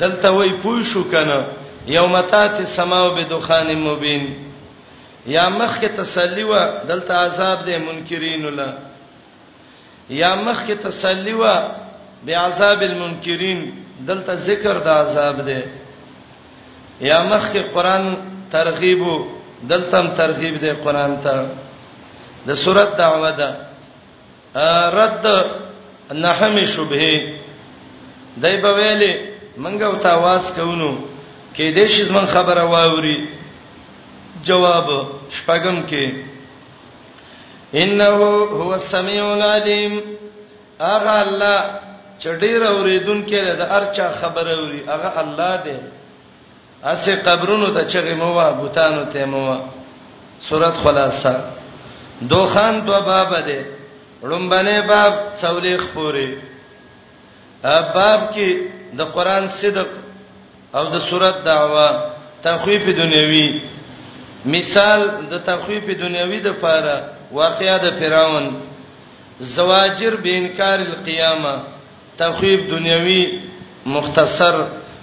دلته وای پوی شو کنه یوم تات السماء بدخان مبین یا مخ کې تسلی و دلته عذاب دې منکرین له یا مخ کې تسلی و بعذاب المنکرین دلته ذکر د عذاب دی یا مخ کې قران ترغیب دلته هم ترغیب دی قران ته د سورۃ دعوه ده رد نحمه شبهه دای په ویلې منګه او تاواز کوونو کې دې شي زمون خبره واوري جواب شپږم کې انه هو السميع العليم اغه الله چې ډیر اوریدونکو د ارچا خبره اوري اغه الله دی اسه قبرونو ته چغې مو وه بوتانو ته مو وه سورۃ خلاصہ دوخان دو باب ده لومبنه باب څولېخ پوری باب کې د قران صدق او د سورۃ دعوا تخویف دنیوي مثال د تخویف دنیوي د پاره واقعیا د فراون زواجر بینکار القیامه تخویب دنیوی مختصر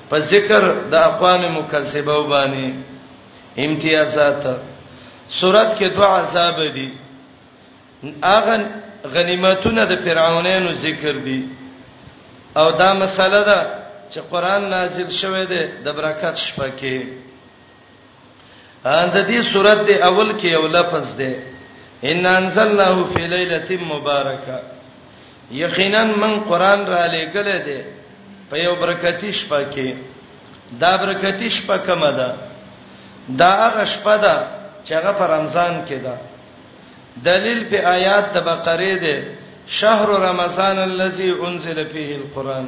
په ذکر د اقوام مکذبه وبانی امتیازات سورات کې دوا عذاب دي اغه غنیمتونه د فرعونانو ذکر دي او دا مسله ده چې قران نازل شوه دی د برکت شپه کې د دې سورته د اول کې یو لفظ دی ان انزلناه فی ليله مبارکه یقینا من قران را لېګل دی په یو برکتی شپه کې دا برکتی شپه کومه ده دا هغه شپه ده چې هغه په رمضان کې ده دلیل په آیات د بقره ده شهر رمضان الذي انزل فيه القران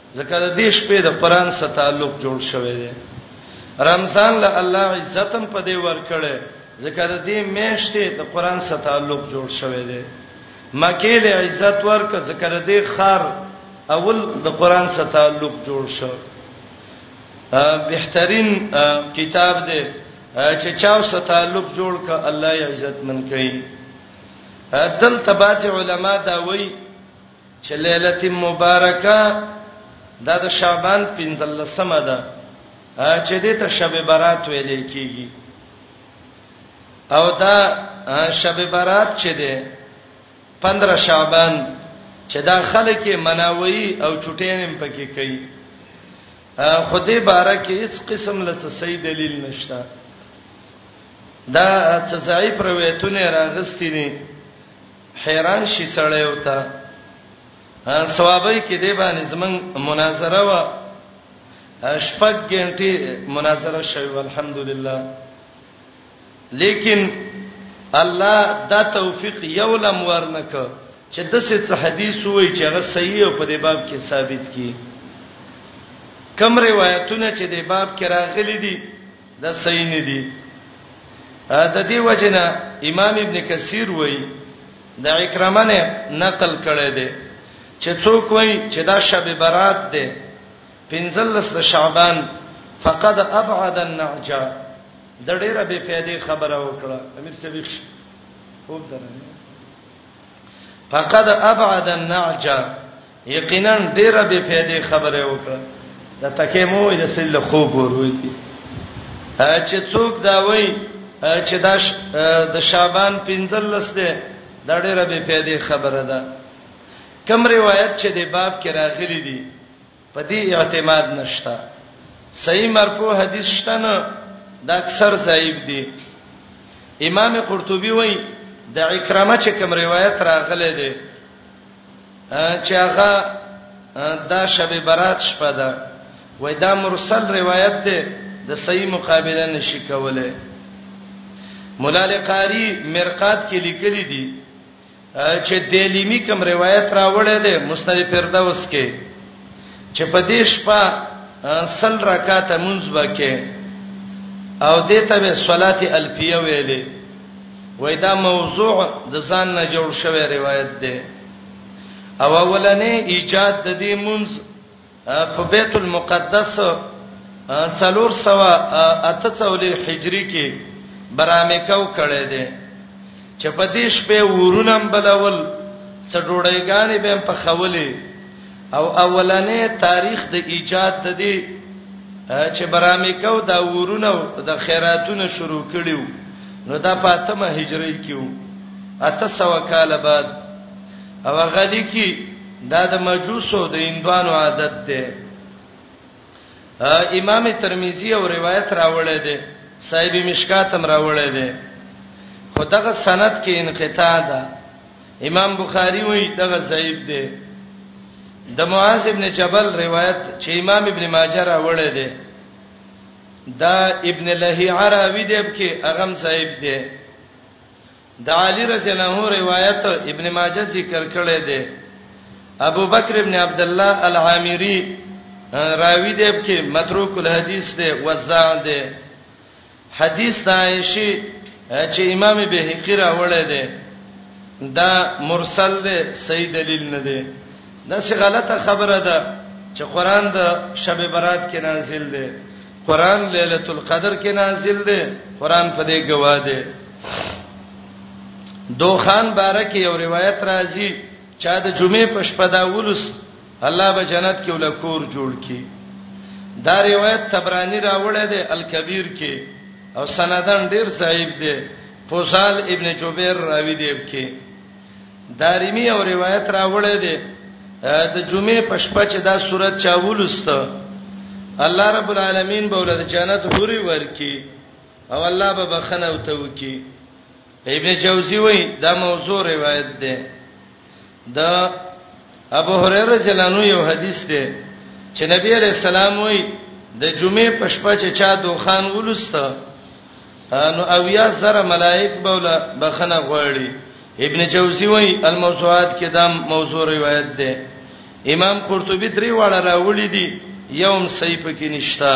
ځکه د دې شپې د قران سره تعلق جوړ شوی دی رمضان له الله عزتم په دې ور کړې ځکه د دې میشته د قران سره تعلق جوړ شوی دی مکه له عزت ورک ځکه د دې خار اول د قران سره تعلق جوړ شو بهترین کتاب دی چې چاو سره تعلق جوړ ک الله یې عزت من کوي دلته باز علما دا وایي چې ليله مبارکه دا د شعبان 15مه ده چې دې ته شب برات ویل کیږي او دا شب برات چې ده 15 شعبان چې دا خلک مناوي او چټینم پکې کوي خدای بارک هیڅ قسم لڅ سي دلیل نشته دا څه ځای پر وېتونه راغستینی حیران شي سړی او ته ثوابای کې دی باندې زمون مناظره وا شپږ غنټه مناظره شوی الحمدلله لیکن الله دا توفیق یولم ورنک چې د څه څه حدیث وای چې هغه صحیح او په دې باب کې ثابت کی کم روایتونه چې دې باب کې راغلي دي دا صحیح نه دي د دې وجنه امام ابن کثیر وایي د اکرمه نه نقل کړی دی چې څوک وایي چې دا شب برات دی پنځلس د شعبان فقد ابعد النعجه د ډیره به پیدې خبره وکړه امیر سبیخ خوب درنه فقد ابعد النعجه یقینا ډیره بی فائدې خبره وکړه دا تکه مو د سل خو ګوروي کی چې څوک دا وای چې دا د شعبان 15 ده دا ډیره بی فائدې خبره ده کوم روایت چې د باب کې راغلي دي په دې اعتماد نشتا صحیح مرفوع حدیث شته نه دا اکثر صحیح دي امام قرطبي وای د اکرامه چې کوم روایت راغله ده چې هغه دا شب برات شپه ده وای دا مرسل روایت ده د صحیح مقابله نشي کوله مولا لقاری مرقات کې لیکلي دي چې دیلیمی کوم روایت راوړی دی مستری فردوس کې چې په دې شپه سل رکعات منځ وکې او دې ته به صلات الفیه ویلې وای دا موضوع د ځان نه جوړ شوی روایت دی او اولنې ایجاد د دې منځ په بیت المقدس څلور سوا اته څولې هجری کې برامه کو کړې ده چې په دې شپه ورونه هم بلول څه ډوړېګانې به هم پخولې او اولنې تاریخ د ایجاد د دې چې برامې کو دا ورونه د خیراتونه شروع کړیو نو دا پاتمه هجری کیو اته سو کال بعد او غدی کی دا د مجوسو د هندوانو عادت ده امام ترمذی او روایت راوړی دی صاحب مشکات هم راوړی دی خو دغه سند کې انقطاع ده امام بخاری وایي دغه ضعیف دی د معاذ ابن جبل روایت چې امام ابن ماجه راوړی دی دا ابن لهی عراوی دی کې اغم صاحب دی د علی رضی الله عنه روایت ابن ماجه ذکر کړی دی ابو بکر ابن عبد الله العامری راوی دی چې متروک الحدیث دی وزاع دی حدیث د عائشه چې امام بهقی راوړی دی دا مرسل دی صحیح دلیل نه دی دا څه غلطه خبره ده چې قران د شب برات کې نازل دی قران ليله القدر کې نازل دی قران په دې گواه دی دوخان بارک یو روایت راځي چا د جمعې په شپه دا ولس الله به جنت کې ولا کور جوړ کړي دا روایت تبرانی راوړی دی الکبیر کې او سندن ډیر صاحب دی فوزال ابن جبیر راوی دی کې دارمی او روایت راوړی دی د جمعې په شپه چې دا صورت چا ولست الله رب العالمین به ولر جنت حوري ورکی او الله به بخنه او ته وکي ابن جوزی وای دا موضوع روایت ده دا ابو هريره جلانو یو حدیث ده چې نبی علیہ السلام وای د جمعې په شپه چې چا دوخان ولسته نو اویا سره ملائک بوله بخنه غواړي ابن جوزی وای الموضوعات کې دا موضوع روایت ده امام قرطبي درې واړه راوړي دي یوم صحیفه کې نشتا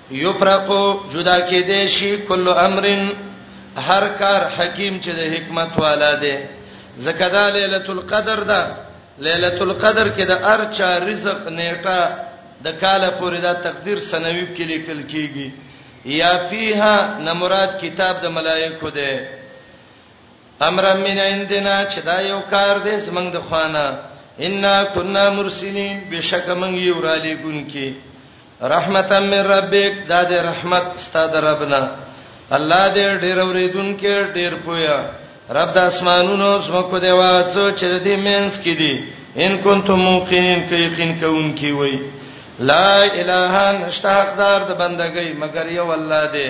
یفرقو جدا کې دي شي کل امرن هر کار حکیم چې د حکمت والا دی زکه دا ليله القدر ده ليله القدر کې د ارچا رزق نیټه د کاله پورې دا تقدیر سنوي کې لیکل کیږي یا فیها نمرات کتاب د ملائکو ده امر من عندنا چې دا یو کار دی زمنګ د خوانه ان كنا مرسلین بشک من یو را لګون کې رحمتا من ربک دا د رحمت ستاد ربنا الله دې ډېر اوریدونکې ډېر پویا رب د اسمانونو زمکو دی واڅو چې دې مینس کې دي ان کنتم موقنین کې یقین کوونکی وای لا اله نشته حقدار د بندګۍ مگر یو الله دې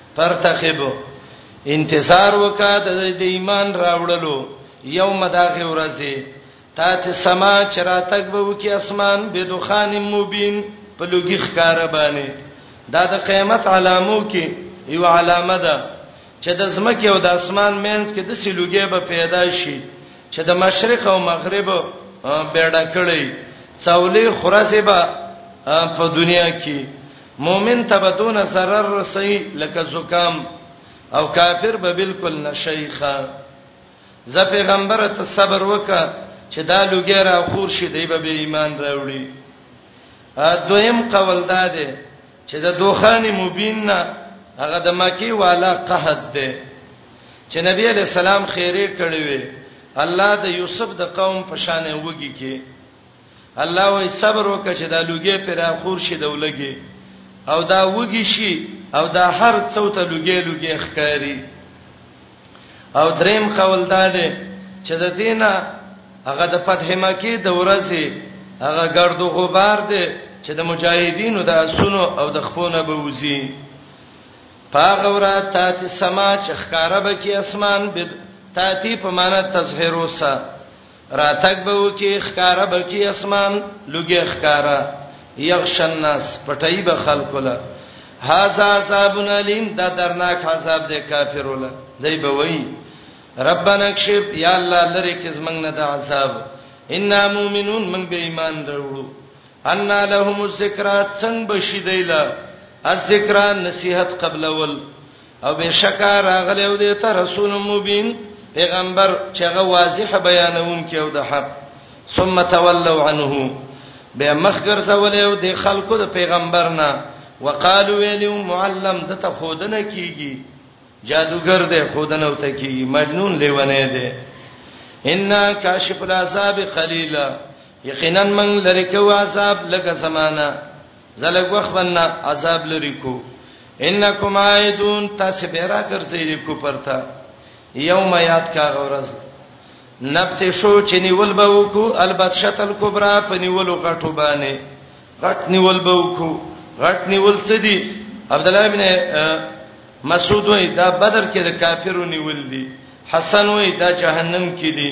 فرتخب انتظار وکا د ایمان راوړلو یوم داغه ورځې تا ته سما چراتک به وکي اسمان به دخان مبین په لوګي ښکار باندې دا د قیامت علامو کې یو علامه ده چې د زمکه او د اسمان مینس کې د سلوګي به پیدا شي چې د مشرق او مغرب بیړه کړي څولې خرسه به په دنیا کې مومن ته به دونه ضرر رسي لکه زکام او کافر به بالکل نشيخه ز پیغمبر ته صبر وکا چې دا لوګي را خور شي دی به ایمان راوړي دویم قول دا دی چې د دوخان مبین نه هغه د مکی والا قحط دی چې نبی علی السلام خیره کړی وي الله د یوسف د قوم په شان وږي کې الله وای صبر وکړه چې دا لوګي پر اخور شي دولګي او دا وګي شي او دا هر څو ته لوګي لوګي ښکاری او دریم قول دا دی چې د دینه هغه د فتح مکی د ورځې هغه ګرد او غبار دی چې د مجاهدینو د اسونو او د خپونه به وزي پاغه ورات تات سما چې ښکارا به کې اسمان بد تاتی په معنا تظهروسه راتګ به وکي خکاره به کی اسمان لګي خکاره یغش الناس پټای به خلق له هاذا عذاب الیم دا درناک عذاب دی کافروله دی به وای ربنا اکشف یا الله لری کز موږ نه دا عذاب ان مومنون موږ به ایمان درو ان لهم الذکرات څنګه بشیدایلا الذکر نصیحت قبل ول او بشکا راغلی او دې ته رسول مبین پیغمبر چې هغه واضح بیانون کې او د حق ثم تولوا عنه به مخګر سوال او د خلکو د پیغمبر نه وقالو ویلو معلم د ته خودنه کیږي جادوګر دی خودنه وته کیږي مجنون لیونه دی ان کاشف العذاب قليلا یقینا من لری کو عذاب لکه زمانہ زلګ وخت بننا عذاب لري کو انکم عائدون تاسو به را ګرځي دې کو پرتا یوم یاد کا غورز نبت شو چې نیول به وکو البتشت الکبرى په نیولو غټو باندې غټ نیول به وکو غټ نیول څه دي عبد الله ابن مسعود وای دا بدر کې د کافرو نیول دي حسن وای دا جهنم کې دي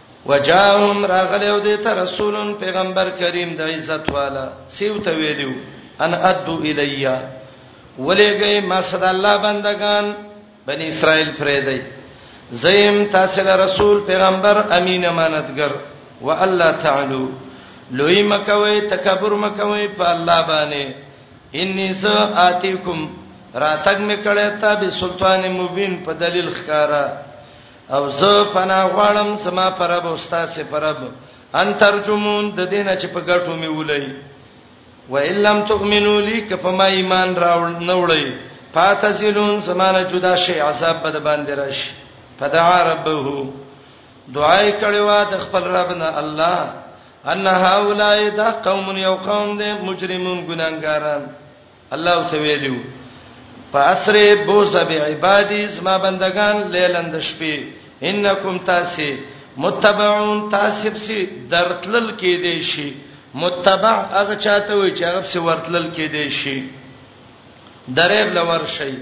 وجاهم راغلو دې ته رسولون پیغمبر کریم د عزت والا سیو ته ویلو ان ادو الیا ولېګې ما صد الله بندگان بنی اسرائیل پرې دی زیم تاسو رسول پیغمبر امین امانتګر و الله تعالی لوی مکوي تکبر مکوي په الله باندې انی ز آتیکم راتګ میکړه ته به سلطان مبین په دلیل ښکارا او زه پناه غواړم سما پرب او استاسه پرب ان ترجمون د دینه چې په ګټو می ولای و الا تؤمنو لی ک په ما ایمان راول نه وړي فاتزلون سمانه جدا شي عذاب بد باندې راش فدعا ربه دعای کړي وا د خپل رب نه الله ان هؤلاء دا قوم یو قوم دي مجرمون ګناګاران الله ته ویلو فاسر بوز بعبادی زما بندگان لیلن د شپې انکم تاسو متبعون تاسو سي درتلل کې دي شي متبع هغه چاته وي چې هغه سي ورتلل کې دي شي درېب لور شي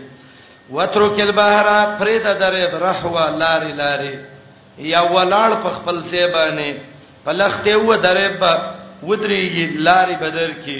وترک البحر فرید درېب رحوا لاري لاري یا ولاړ په خپل ځای باندې پلخته و درېب ودرېږي لاري بدر کې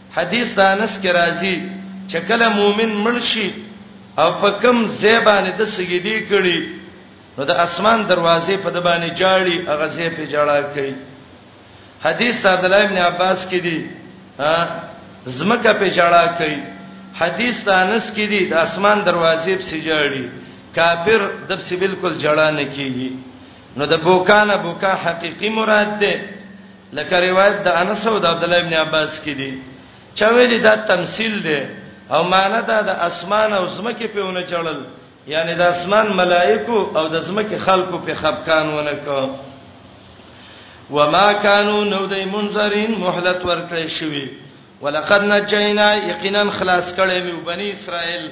حدیث د انس کې راځي چې کله مؤمن مړ شي او په کم ځای باندې د سجدي کړي نو د اسمان دروازې په د باندې جاړي هغه ځای په جړا کوي حدیث د عبد الله ابن عباس کې دی زمکه په جړا کوي حدیث د انس کې دی د اسمان دروازې په سجاړي کافر د څه بالکل جړا نه کیږي نو د بوکانه بوکا حقيقي مراد ده لکه روایت د انس او د عبد الله ابن عباس کې دی چا ویلي دا تمثيل دی او معنی دا د اسمان او زمکه په ونه چړل یعنی د اسمان ملائکو او د زمکه خلقو په خفقان ونه کو وما كانوا نو دای منذرین مهلت ورکړی شوی ولقد نجینا یقینا خلاص کړی مې بنی اسرائیل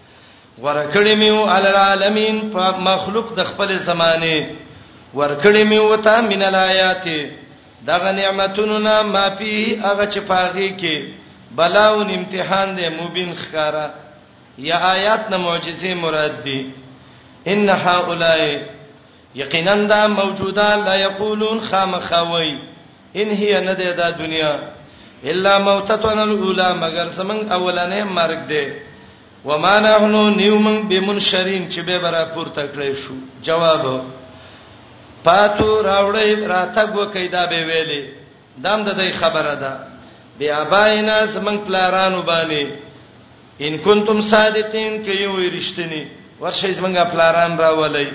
ورکړې مې او العالمین په مخلوق د خپل زمانه ورکړې مې او تا من الایات دغه نعمتونو نه ما پی هغه چې پاغي کې بلاون امتحان دې مبین خکارا یا آیات نه معجزې مراد دي ان هؤلاء یقینا دا موجوده لا یقولون خامخوي ان هي نه ده دا دنیا الا موتتنا الاولى مگر زمنګ اولنې مرګ ده وما نحنو نیومن بمنشرین چې به برا پورته کړی شو جواب پاتو راوړې راتګ وکي دا به ویلې دام د دې خبره ده بیا باینا زمنګ پلارانو باندې ان کنتم صادقین که یو رښتینی ورشي زمنګ پلاران راولای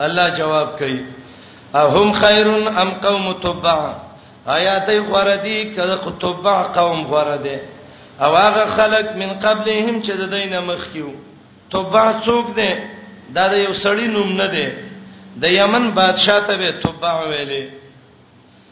الله جواب کوي اهم خیرن ام قوم تبع آیا دای غره دی کله تبع قوم غره دی او هغه خلق من قبلهم چې د دینه مخ کیو تبع څوک دی دا یو سړی نوم نه دی د یمن بادشاہ ته به تبع ویلې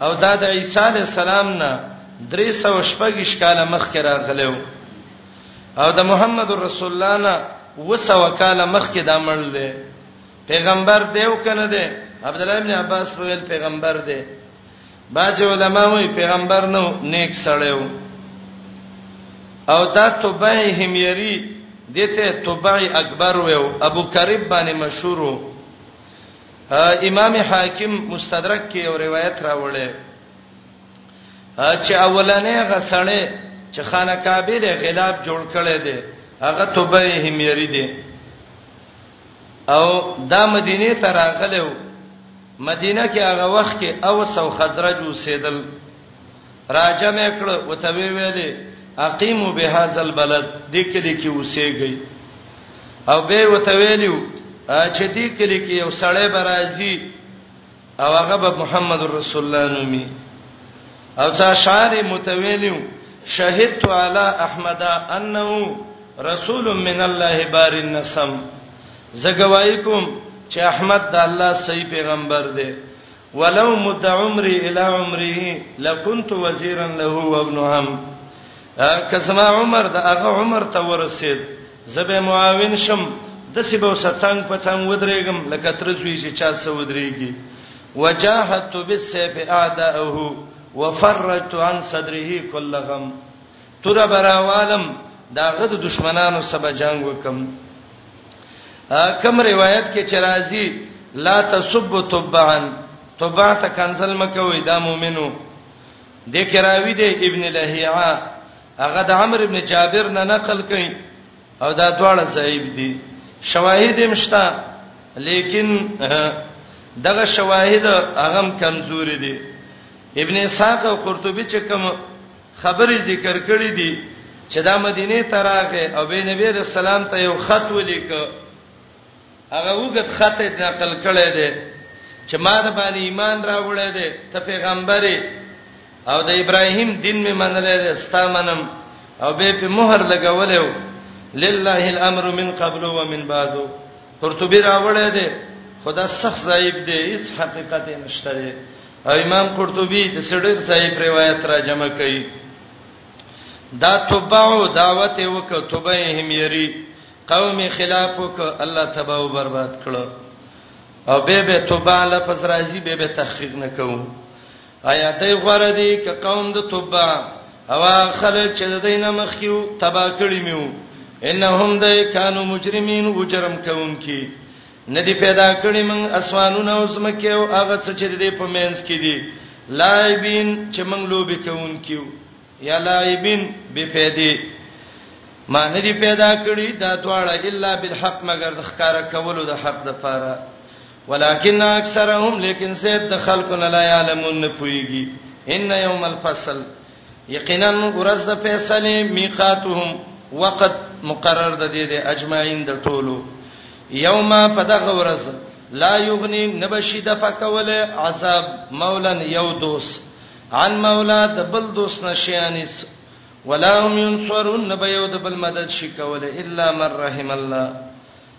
او دا د عیسی علی السلام نه 314 کاله مخکې راغلو او د محمد رسول الله نه وسو کاله مخکې دا مړ دی پیغمبر دیو کنه دی عبد الله ابن عباس په ویل پیغمبر دی باج علماء وی پیغمبر نو نیک سړیو او دا تبعی همیری دته تبعی اکبر و ابو کریب باندې مشهور وو امام حاکم مستدرک کې یو روایت راوړی چې اولنې غسړې چې خانه کعبه د غلاب جوړ کړي دي هغه توبه همیری دي او دا مدینه ته راغلو مدینه کې هغه وخت کې اوس او خزرج وسیدل راجم یې کړ او ته وی ویلې اقیمو به هاذا البلد دې کلی کې اوسېږي او به وته ویلو چې دې کلی کې یو سړی برازي او هغه به محمد رسول الله نومي او څا شعر متویلو شهدت علی احمد انه رسول من الله بار النسم زګوای کوم چې احمد د الله صحیح پیغمبر دی ولو مد عمري الى عمره لكنت وزيرا له وابن هم کسما عمر د هغه عمر ته ورسید زبه معاون شم د سبو ستنګ په څنګ ودرېګم لکه تر زوی چې چا سو ودرېږي وجاهدت بالسيف اعداءه وفرجت عن صدره كل غم تور براوالم دا غد دشمنانو سبا جنگ وکم کم روایت کې چرازی لا تسب تبعن تبع ته کنسل مکوې دا مؤمنو د کراوی د ابن لهیعه هغه د عمرو ابن جابر نه نقل کړي او دا دواړه صحیح دي شواهد هم شته لیکن دغه شواهد هغه کمزوري دي ابن اسحاق او قرطبي چې کوم خبرې ذکر کړې دي چې دا مدینه ته راغی او به نبی رسول الله ته یو خط ولیک هغه وګت خط یې نقل کړی دی چې ما د باندې ایمان راوړی دی ته پیغمبري او د ابراهیم دین می منلې دی ستا منم او به په مہر لګولیو لله الامر من قبل ومن بعد قرطبي راوړی دی خدا سخت ضعیف دی هیڅ حقیقت نشته دی او امام قرطبي د سړي ضعیف روایت را جمع کړي دا تبعو دعوت وک تبعهم یری قوم خلاف وک الله تبا او برباد کړو او به به تبع لفظ راځي به به تحقیق نکوم آیا دای غره دی ک قوم د تبع او خلک چې د دینه مخکیو تبا کړی میو انهم دای کانو مجرمین و جرم کوونکی ندی پیدا کړی من اسمانونه او زمکه او هغه څه چې د په مینس کې دي لایبین چې من لوبي کوونکیو یا لایبین به پیدا ما ندی پیدا کړی دا دواړه الا بالحق مگر د ښکارا کولو د حق د پاره ولکن اکثرهم لیکن زید د خلکو نه لا یعلمون نه پویږي ان یوم الفصل یقینا ورځ د فیصله میقاتهم وقت مقرر د دې د اجمعین د ټولو یوم فدغه ورځ لا یغنی نبشی د فکوله عذاب مولن یو دوس عن مولا د بل دوس نشیانس ولا هم ينصرون نبیو د بل مدد شي کوله الا من رحم الله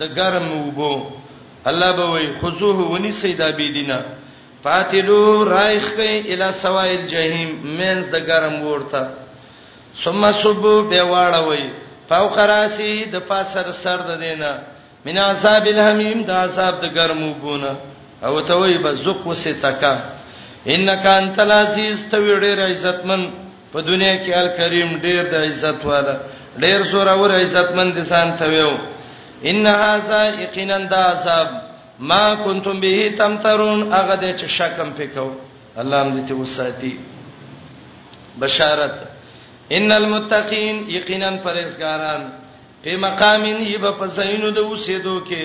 د ګرم وبو الله به وي خذوه ونی سیدا بی دینه فاتلو رایخ کئ الی سوائل جهنم مینز د ګرم ورته ثم صبو به واړوي فوق راسی د پاسر سر د دینه من عذاب الحمیم د عذاب د ګرم وبونه او ته وي بزق وسې تکا انک انت العزیز ته ویډه عزتمن په دنیا کې الکریم ډیر د عزت والا ډیر زور او عزت مند انسان ته ویو ان هاذا یقینا دا عذاب ما کنتم به تمترون هغه د چې شکم پکاو الله هم دې ته وساتي بشارت ان المتقین یقینا پرهیزګاران په مقامین یب په زینو د اوسېدو کې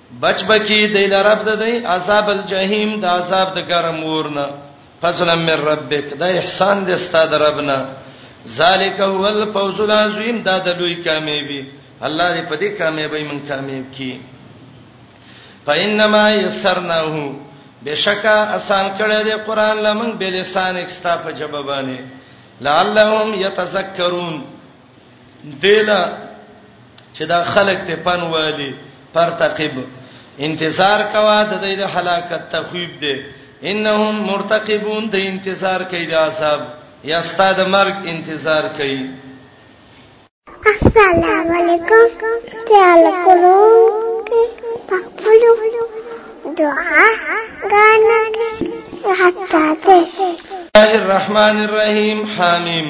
بچ بکی دی لرب د دی عذاب الجحیم د عذاب د ګرم ورنه فضلا من ربک دا احسان دې ستاد ربنا ذالک هو الفوز العظیم دا د لوی کامیابی الله دې په دې کامیابی من کامیاب کی فینما یسرناه بشکا آسان کړه دې قران لمن بلسان اکستا په جواب باندې لعلهم یتذکرون دیلا چې دا خلک ته پن والی پر تقیب انتظار کوا د دې د هلاکت تخویب دی انهم مرتقبون د انتظار کوي د عذاب یا ستاد مرګ انتظار کوي السلام علیکم تعال کولو پخپلو دعا غانا حتا ته الله الرحمن الرحیم حامیم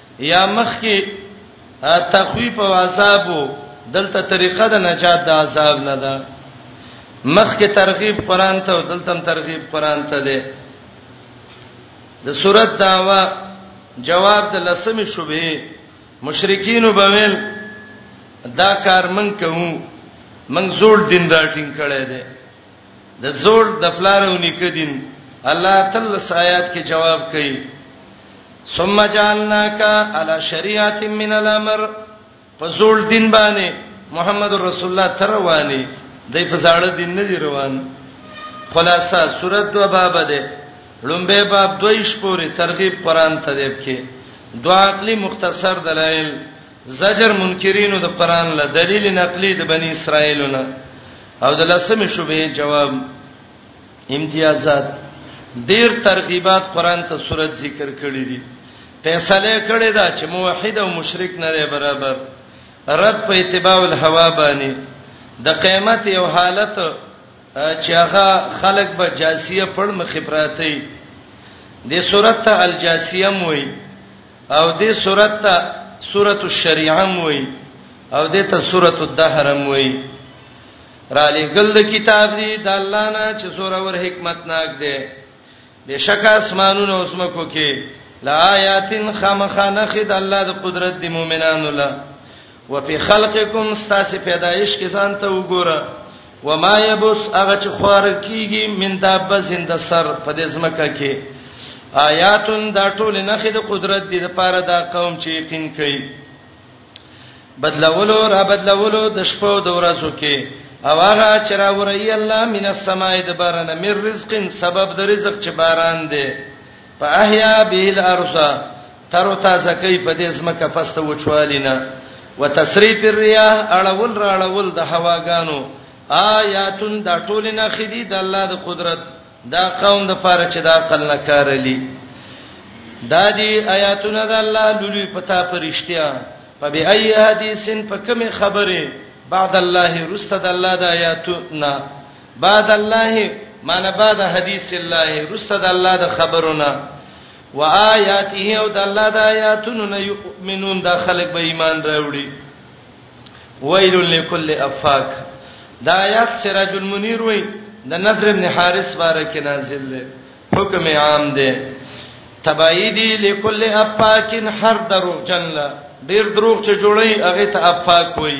یا مخ کې تخویف او عذاب دلته طریقه د نجات د عذاب نه ده مخ کې ترغیب قران ته او دلته ترغیب قران ته ده د سورۃ داوا جواب د لسمې شوبې مشرکین وبویل دا کار من کوو من زوړ دین راټینګ کړی دی د زوړ د پلار او نیکه دین الله تل سایات کې جواب کوي ثم جعلناک علی شریعه من الامر په زوړ دین باندې محمد رسول الله تر رواني دای په زړه دین نه دی روان خلاصہ سورۃ دو باب ده لومبه باب دویش پوری ترغیب قران ته دی کې دوا عقلی مختصر دلایل زجر منکرینو د قران له دلیل نقلی د بنی اسرائیلو نه او د لسمې شوبې جواب امتیازات ډیر ترغیبات قران ته صورت ذکر کړی دي فیصله کړی دا چې موحد او مشرک نه دی برابر رد په اتباع الهوا باندې د قیامت یو حالت چې هغه خلق به جاسیه پړ مخې پراته دي د صورت الجاسیه موي او دې سورته ته سورۃ الشریعه موي او دې ته سورۃ الدهر موي را لګل د کتاب دی د الله نه چې سوره ور حکمت ناک دی بشک اسمانونو او سمکو کې لا آیاتن خامخانه خد الله د قدرت دی مؤمنانو له وفي خلقکم ستاسو پیدایش کې ځان ته وګوره وما يبس هغه چې خوار کیږي من دابه زنده سر په دې ځمکه کې آیاتن دا ټول نه خې د قدرت دې لپاره دا قوم چې یقین کوي بدلولو را بدلولو د شپو د ورځو کې او هغه چې را وري الله من السماء د بارانه مر رزقن سبب د رزق چې باران دی فاحیا به الارض تر تازه کوي په دې زمکه پسته وچوالینا وتسریف الرياح اړول راړول د هواګانو آیاتن دا ټول نه خدي د الله د قدرت دا قوم د پاره چې دا عقل نه کارلی دا دی آیاتونه د الله لولي پتا پرشتیا په بی ای حدیثن په کومه خبره بعد الله رسته د الله د آیاتونه بعد الله معنی بعد حدیث الله رسد الله د خبرونه و آیاته او د الله د آیاتونو نه یؤمنون دا خلک به ایمان راوړي ویل لكل افاک دا آیات سراج المنیر وای د نظر ابن حارث بارک نازل له حکم عام دی تبایدی لكل افاکن هر دروغ جن لا ډیر دروغ چې جوړي هغه ته افاک وای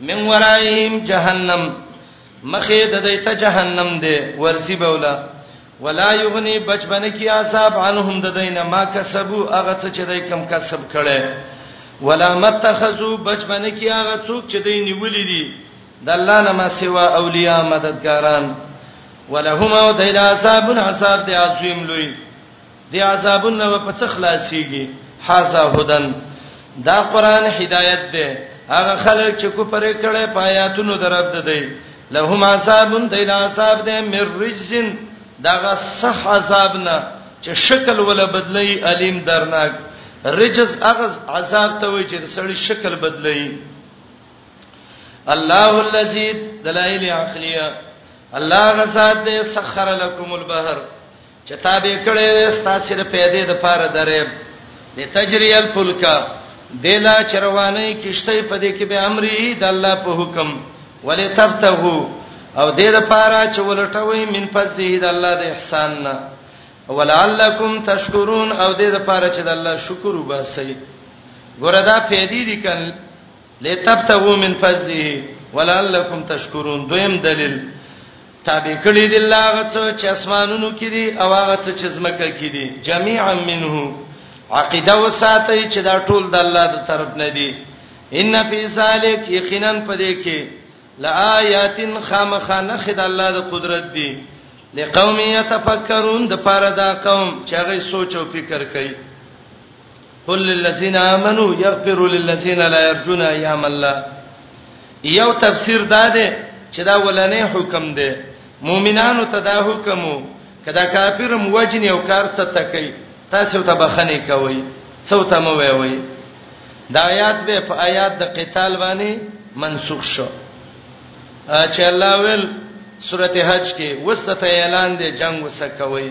من ورائهم جهنم مخه د دیت جهنم دی ورسی بولا ولا یغنی بچبن کی عذاب عنهم د دینه ما کسبو هغه څه چې دای کم کسب کړي ولا متخذو بچبن کی هغه څوک چې دای نیولې دي د الله نه ما سوا اولیاء مددګاران ولهم او د عذاب عذاب دی عظیم لوی دی عذابونه په څه خلاصيږي هاذا هدن دا قران هدایت دی هغه خلک چې کو پرې کړه پایاتونو درب دی لهم عذاب دیل عذاب دی مر رجزن داغه صح عذاب نه چې شکل ولا بدلی الیم درناک رجز اغز عذاب ته وي چې سړی شکل بدلی الله الذي دلائل عقليه الله غزاد سخر لكم البحر چې تابع کړی وې ستاسو د پیدې د پاره درې لتجری الفلک دلا چروانه کشته په دې کې به امرې د الله په حکم ولې تبتغو او دې د پاره چې ولټوي من فضله د الله د احسان نه ولعلکم تشکرون او دې د پاره چې د الله شکر وباسي ګوردا پیدې دي کله لتبتغوا من فضله ولعلکم تشکرون دویم دلیل تابع کړی دی الله غڅو چې اسمانونو کې دي او هغه څه چې زمکه کې دي جميعا منه عقیده وساتي چې دا ټول د الله د طرف نه دي ان فی ذلک یقینا پدې کې لآیات خامخانه خد الله د قدرت دی لقوم یتفکرون د پاره دا قوم چې هغه سوچ او فکر کوي قل للذین آمنو یغفروا للذین لا یرجون ایام الله یو تفسیر دا دی چې دا ولنې حکم دی مؤمنانو ته دا حکمو کدا کافرم وجنی او کار څه تکي تاسو ته بخنه کوي څو ته مو وي دا آیات به په آیات د قتال باندې منسوخ شو چې الله ول سورته حج کې وسته اعلان دی جنگ وسکوي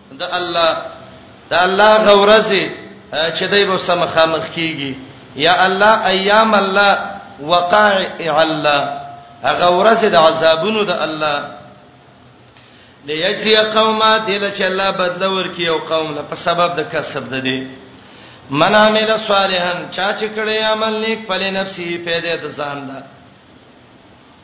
د الله د الله غورزه چې دای به سم خامخ کیږي یا الله ایام الله وقائع الله هغه ورځ د عذابونو د الله ليجزي قوما دل چې الله بدل ورکي او قوم له په سبب د کسب ده دي من عمل صالحا چا چې کړي عمل نیک په لنفسه پیدا د ځان ده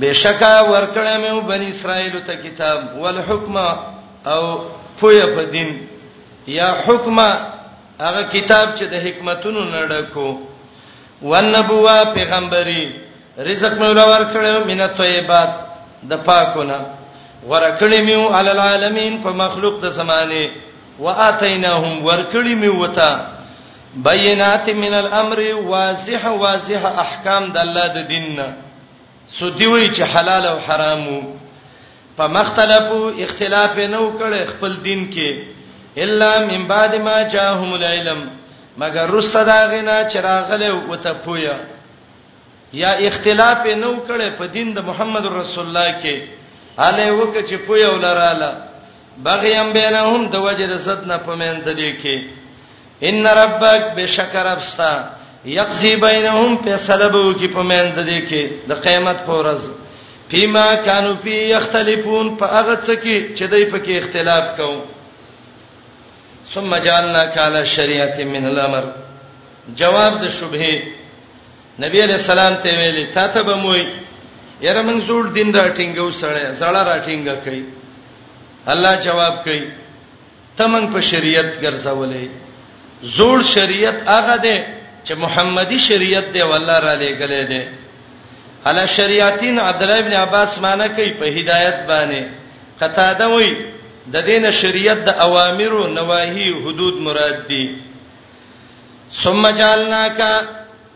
بشکا ورکړې مې وبني اسرائیل ته کتاب والحکم او پوهه په دین یا حکم هغه کتاب چې د حکمتونو نړکو ونبوه پیغمبري رزق مې ولور کړو مینه طیبات د پاکونه ورکړې مې علی العالمین په مخلوق د زمانه واتیناهم ورکړې مې وتا بینات من الامر واضح واضح احکام د الله د دیننا سوتی وی چې حلال او حرام په مختلفو اختلاف نه وکړي خپل دین کې الا من بعد ما جاءهم العلم مگر رسته دا غنا چراغله او ته پویا یا اختلاف نه وکړي په دین د محمد رسول الله کې اله وک چې پویا ولراله بغیم بینهم د وجه د صد نه پمن د دې کې ان ربک بشکر ابستا یقضی بینهم فیصله به کی په مند دي کې د قیامت پورز فيما كانوا فی یختلفون په هغه څه کې چې دوی په کې اختلاف کوو ثم جعلنا کاله شریعت من الامر جواب د شبهه نبی علیہ السلام ته ویلي تا ته به موي یره موږ زوړ دین راټینګو سړی زړه راټینګه کوي الله جواب کوي تمنګ په شریعت ګرځولې زوړ شریعت هغه دی چې محمدي شریعت دی والله را لېګلې دی علا شریعتین عبد الله ابن عباس معنی کوي په هدایت باندې قطاده وای د دین شریعت د اوامر او نواهی حدود مراد دي ثم جعلناک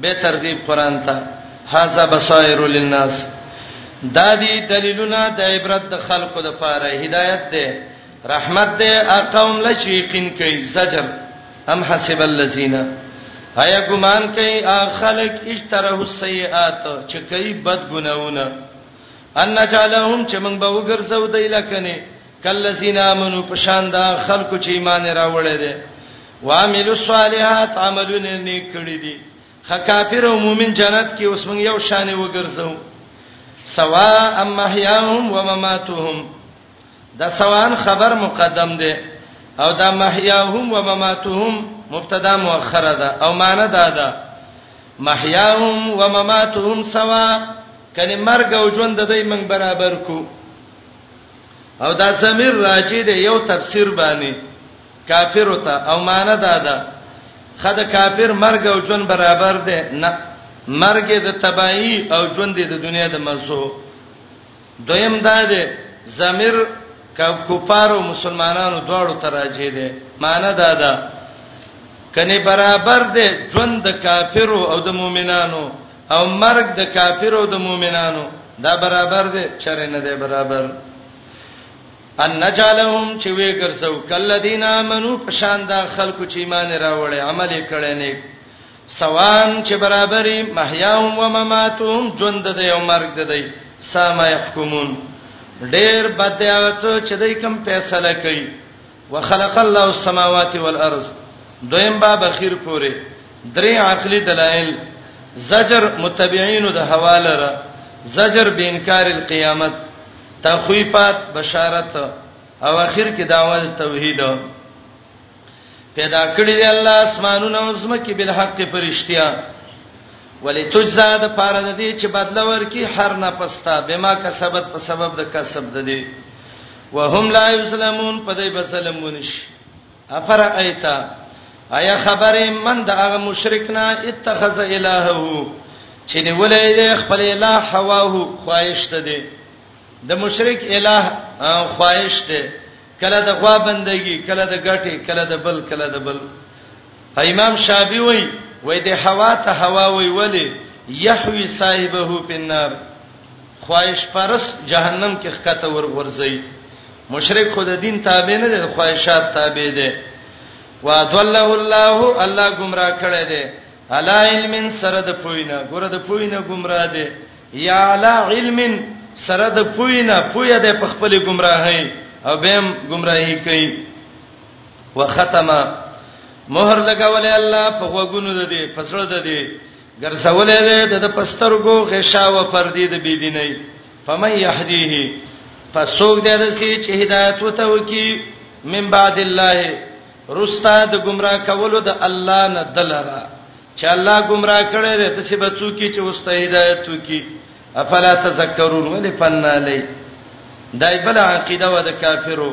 به ترغیب قران ته هاذا بصائر للناس دا دي دلیلونه د عبرت د خلقو د پاره هدایت ده رحمت ده اقوم لچ یقین کوي زجر ام حسب الذین ایا ګمان کوي خلق اشتره السیئات چې کوي بد ګناونه ان جعلهم چې موږ به وګرځو دای لکنه کلذین امنو پشان دا خلکو چې ایمان راوړل دي وعملوا الصالحات عملونه نیک کړی دي خکافر او مؤمن جنت کې اوس موږ یو شان وګرځو سوا ام محیاهم و مماتهم دا سوان خبر مقدم ده او دا محیاهم و مماتهم مبتدا مؤخره ده او معنی دا ده محیاهم و مماتهم سوا کني مرګ او ژوند د دوی موږ برابر کو او دا زمير راځي د یو تفسیر باندې کافر ته او معنی دا ده خد کافر مرګ او ژوند برابر ده نه مرګ د تباہی او ژوند د دنیا د مزو دویم دا ده زمیر کفار او مسلمانانو دواړو ته راځي ده معنی دا ده کني برابر ده ژوند د کافر او د مؤمنانو او مرګ د کافر او د مؤمنانو دا برابر ده چره نه ده برابر ان نجالهم چې وی ګرځو کله دین امنو په شان دا خلکو چې ایمان راوړي عمل کړي نیک سوان چې برابرې محیاهم و مماتهم ژوند د یو مرګ د دی سما يحكمون ډیر بد هغه چې دای کوم فیصله کوي وخلق الله السماوات والارض دویم باب اخیر پورې درې عقلي دلایل زجر متبعين د حواله را زجر بینکار القیامت تخویفات بشارت او اخر کې داول توحید پیدا کړی دی الله اسمانونه او زمکه بل حق پرشتیا ولی تجزا د پاره د دې چې بدل ورکی هر نه پستا بما کسبت په سبب د کسب د دې وهم لا یسلمون په دې بسلمونش افرایت ایا خبرې من د هغه مشرک نه اتخذ الهه چې نیولې دې خپل الہ حواه خواهش ته دې د مشرک الہ خواهش ته کله د غوا بندگی کله د غټي کله د بل کله د بل امام شابی وای وای د هوا ته هوا وای ولی یحوی صاحبه په النار خواهش پرس جهنم کې ښکته ور ورځي مشرک خود دین تابع نه دي خواهشات تابع دي وادله الله الله گمراه کړي دي علا علم سره د پوینه ګوره د پوینه گمراه دي یا علا علم سره د پوینه پویا د پخپل گمراهي او بهم گمراهي کوي وختمه مہر لگاولې الله په وګونو د دې فسړه د دې ګرځولې ده د پسترګو غشا و پردې د بيدینۍ فمن يهديه فسوق دې د سي چې هدایت وته وکي من بعد الله رستا د گمراه کولو د الله نه دلرا چې الله گمراه کړي دې د سي بچو کې چې وسته هدایت وکي افلا تذکرون ولې پنالې دای بل عقیده و د کافرو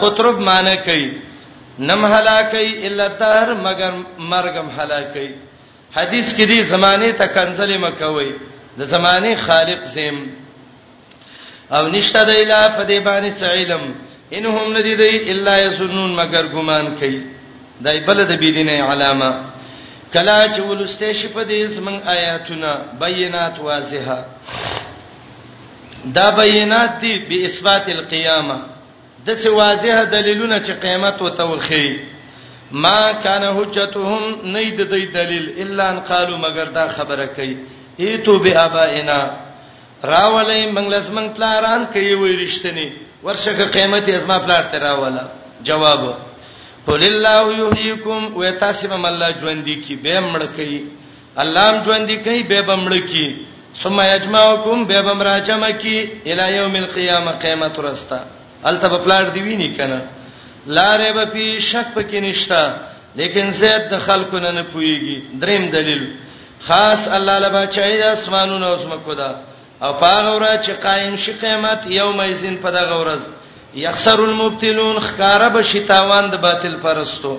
قطرب معنی کوي نم هلاکي الا الدهر مگر مرګم هلاکي حدیث کې دی زمانه ته کنزلې مکوي د زمانه خالق زم او نشته د اله په دې باندې څه علم انهم ندی دی الا یسنون مگر ګمان کوي دای بل د بی دینه علامه کلا چې ولسته شي په دې زمن آیاتونه بینات واضحه دا بینات دی به اثبات القیامه د څه واضح دلیلونه چې قیامت وته وخی ما کان حجتهم نه د دې دلیل الا ان قالو مگر دا خبره کوي ایتو به ابائنا راولې منګلس منګ پلاران کوي وې رښتنی ورشه که قیامت ازما پلار ته راولا جواب قل الله یحییکم و تاسم الله ژوند کی به مړ کوي الله هم ژوند کوي به بمړ کی ثم یجمعکم به بم راجم کی الی یوم القیامه قیامت ورستا الته په پلاټ دی ویني کنه لا ریب فی شک پکې نشتا لیکن زید د خلکو نه نه پویږي دریم دلیل خاص الله لبا چای د اسمانونو او زمکو دا او پاغه ورځ چې قائم شي قیامت یوم یزین په دغه ورځ یخسر المبتلون خکاره بشی تاوان د باطل پرستو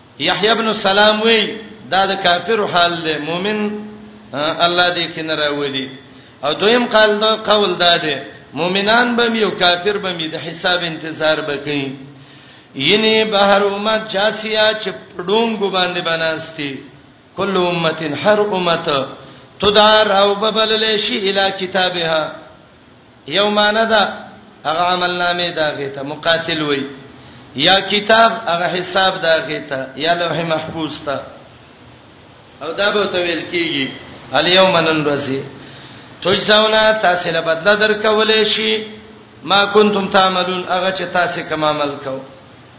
یحیی ابن السلام وی دا د کافر حال دی مؤمن الله دې کې نه راولي او دویم قال دا قول دا دی مؤمنان به یو کافر به د حساب انتظار وکړي ینه بهر امت جاسیا چې پډونګو باندې بناستی کل امه هر امه تدار او ببلل شي الی کتابها یو معنی دا هغه عمل نامې دا غیته مقاتل وای یا کتاب هغه حساب دا غیته یا لوح محفوظ تا او دا به تویل کیږي الیوم ننرسی تجزاونا تاسو له بدله درکولې شي ما کنتم تعملون هغه چې تاسو کوم عمل کو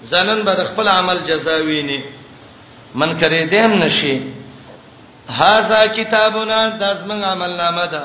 زنن به خپل عمل جزا ویني من کرے دیم نشي هاذا کتابنا داسمن عمل نامه ده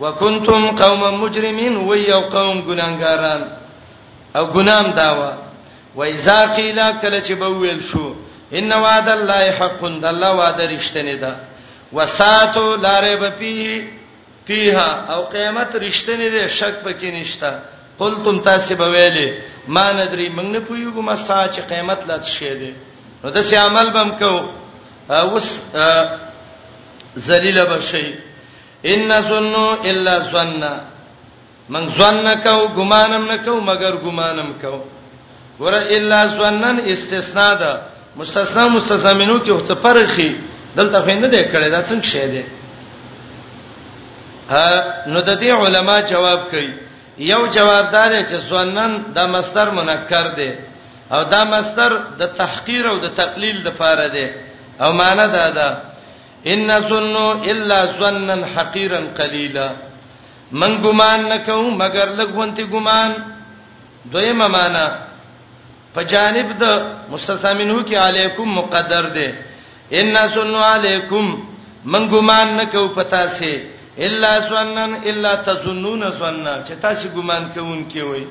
وکنتم قوم مجرمین و یو قوم ګناګاران او ګنام داوا و اذا قیل کله چې به ویل شو ان وعد الله حق د الله وعده رښتینه ده وساتو لارې به پیه پیها او قیامت رښتینه ده شک پکې نشتا قلتم تاسو به ویلې ما ندري موږ نه پویګو ما سا چې قیامت لا څه شه ده نو د سي عمل بم کو اوس ذلیل بشي ان ظن الا ظن من ظن کو ګمانم نه کو مگر ګمانم کو ور الا ظنن استثناء ده مستثنا مستثنا منو کې څه پرخي دلته فیند ده کړي دا څنګه شه ده نو د دې علما جواب کوي یو جواب دار چې ظنن د مصدر منکر دی او دا مصدر د تحقیر او د تقلیل د پاره دی او معنی دا ده ان ظن الا ظنا حقيرا قليلا من ګمان نکو مگر لګونتی ګمان دویمه معنا په جانب د مستثمنو کې علیکم مقدر دی ان ظن علیکم من ګمان نکو پتا سي الا ظنن الا تظنون ظننا چې تاسو ګمان کوونکی وئ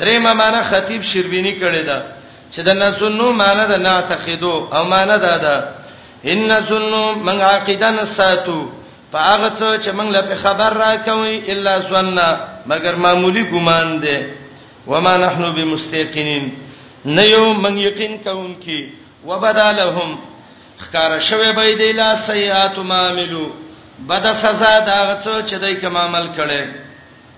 درېمه معنی خطیب شربینی کړی دا چې د نسنو معنی د نعتقدو او معنی دا ده ان نسنو من عقیده نساتو په هغه څه چې موږ له خبر راکوي الا سننا مگر معمولی ګمان ده وما نحنو بمستيقنين نه یو من یقین کوونکی وبدالهم خکار شوه به دی لا سیئات ما عملو بد سزا دا غڅو چې دای کوم عمل کړي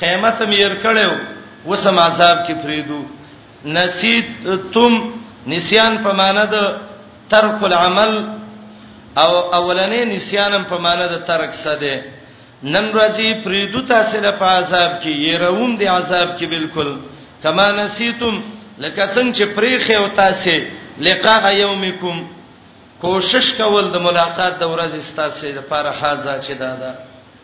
قیامت مې ير کړو وسم عذاب کې فریدو نسیت تم نسیان په معنی د ترک العمل او اولنې نسیانم په معنی د ترک څه ده نن ورځې فریدو تاسو له په عذاب کې يروم دي عذاب کې بالکل کما نسیتم لکه څنګه چې پریخه او تاسو لقاء یومکم کوشش کول د ملاقات د ورځې ستاسو لپاره حاضر چې دادا دا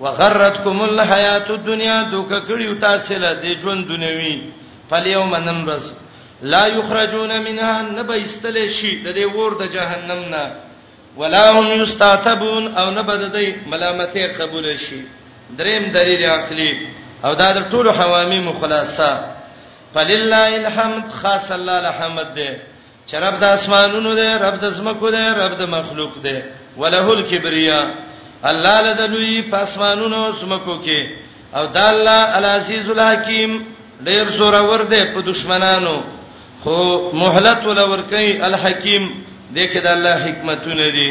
وغرتکم الحیات الدنیا دوک کړیو تاسو له دې ژوند دنیوي فلیوم نمرز لا یخرجون منها نبا استل شي د دې ور د جهنم نه ولا هم یستعتبون او نبا د دې ملامتي قبول شي دریم دلیل عقلی او دا د ټولو حوامی مخلاصه فلله الحمد خاص الله الحمد ده چې رب د اسمانونو دی رب د زمکو دی رب د مخلوق دی وله الکبریا الله لدلوی په اسمانونو زمکو کې او د الله العزیز الحکیم ډیر زور ور دی په دشمنانو خو مهلت ول ور کوي الحکیم دغه د الله حکمتونه دي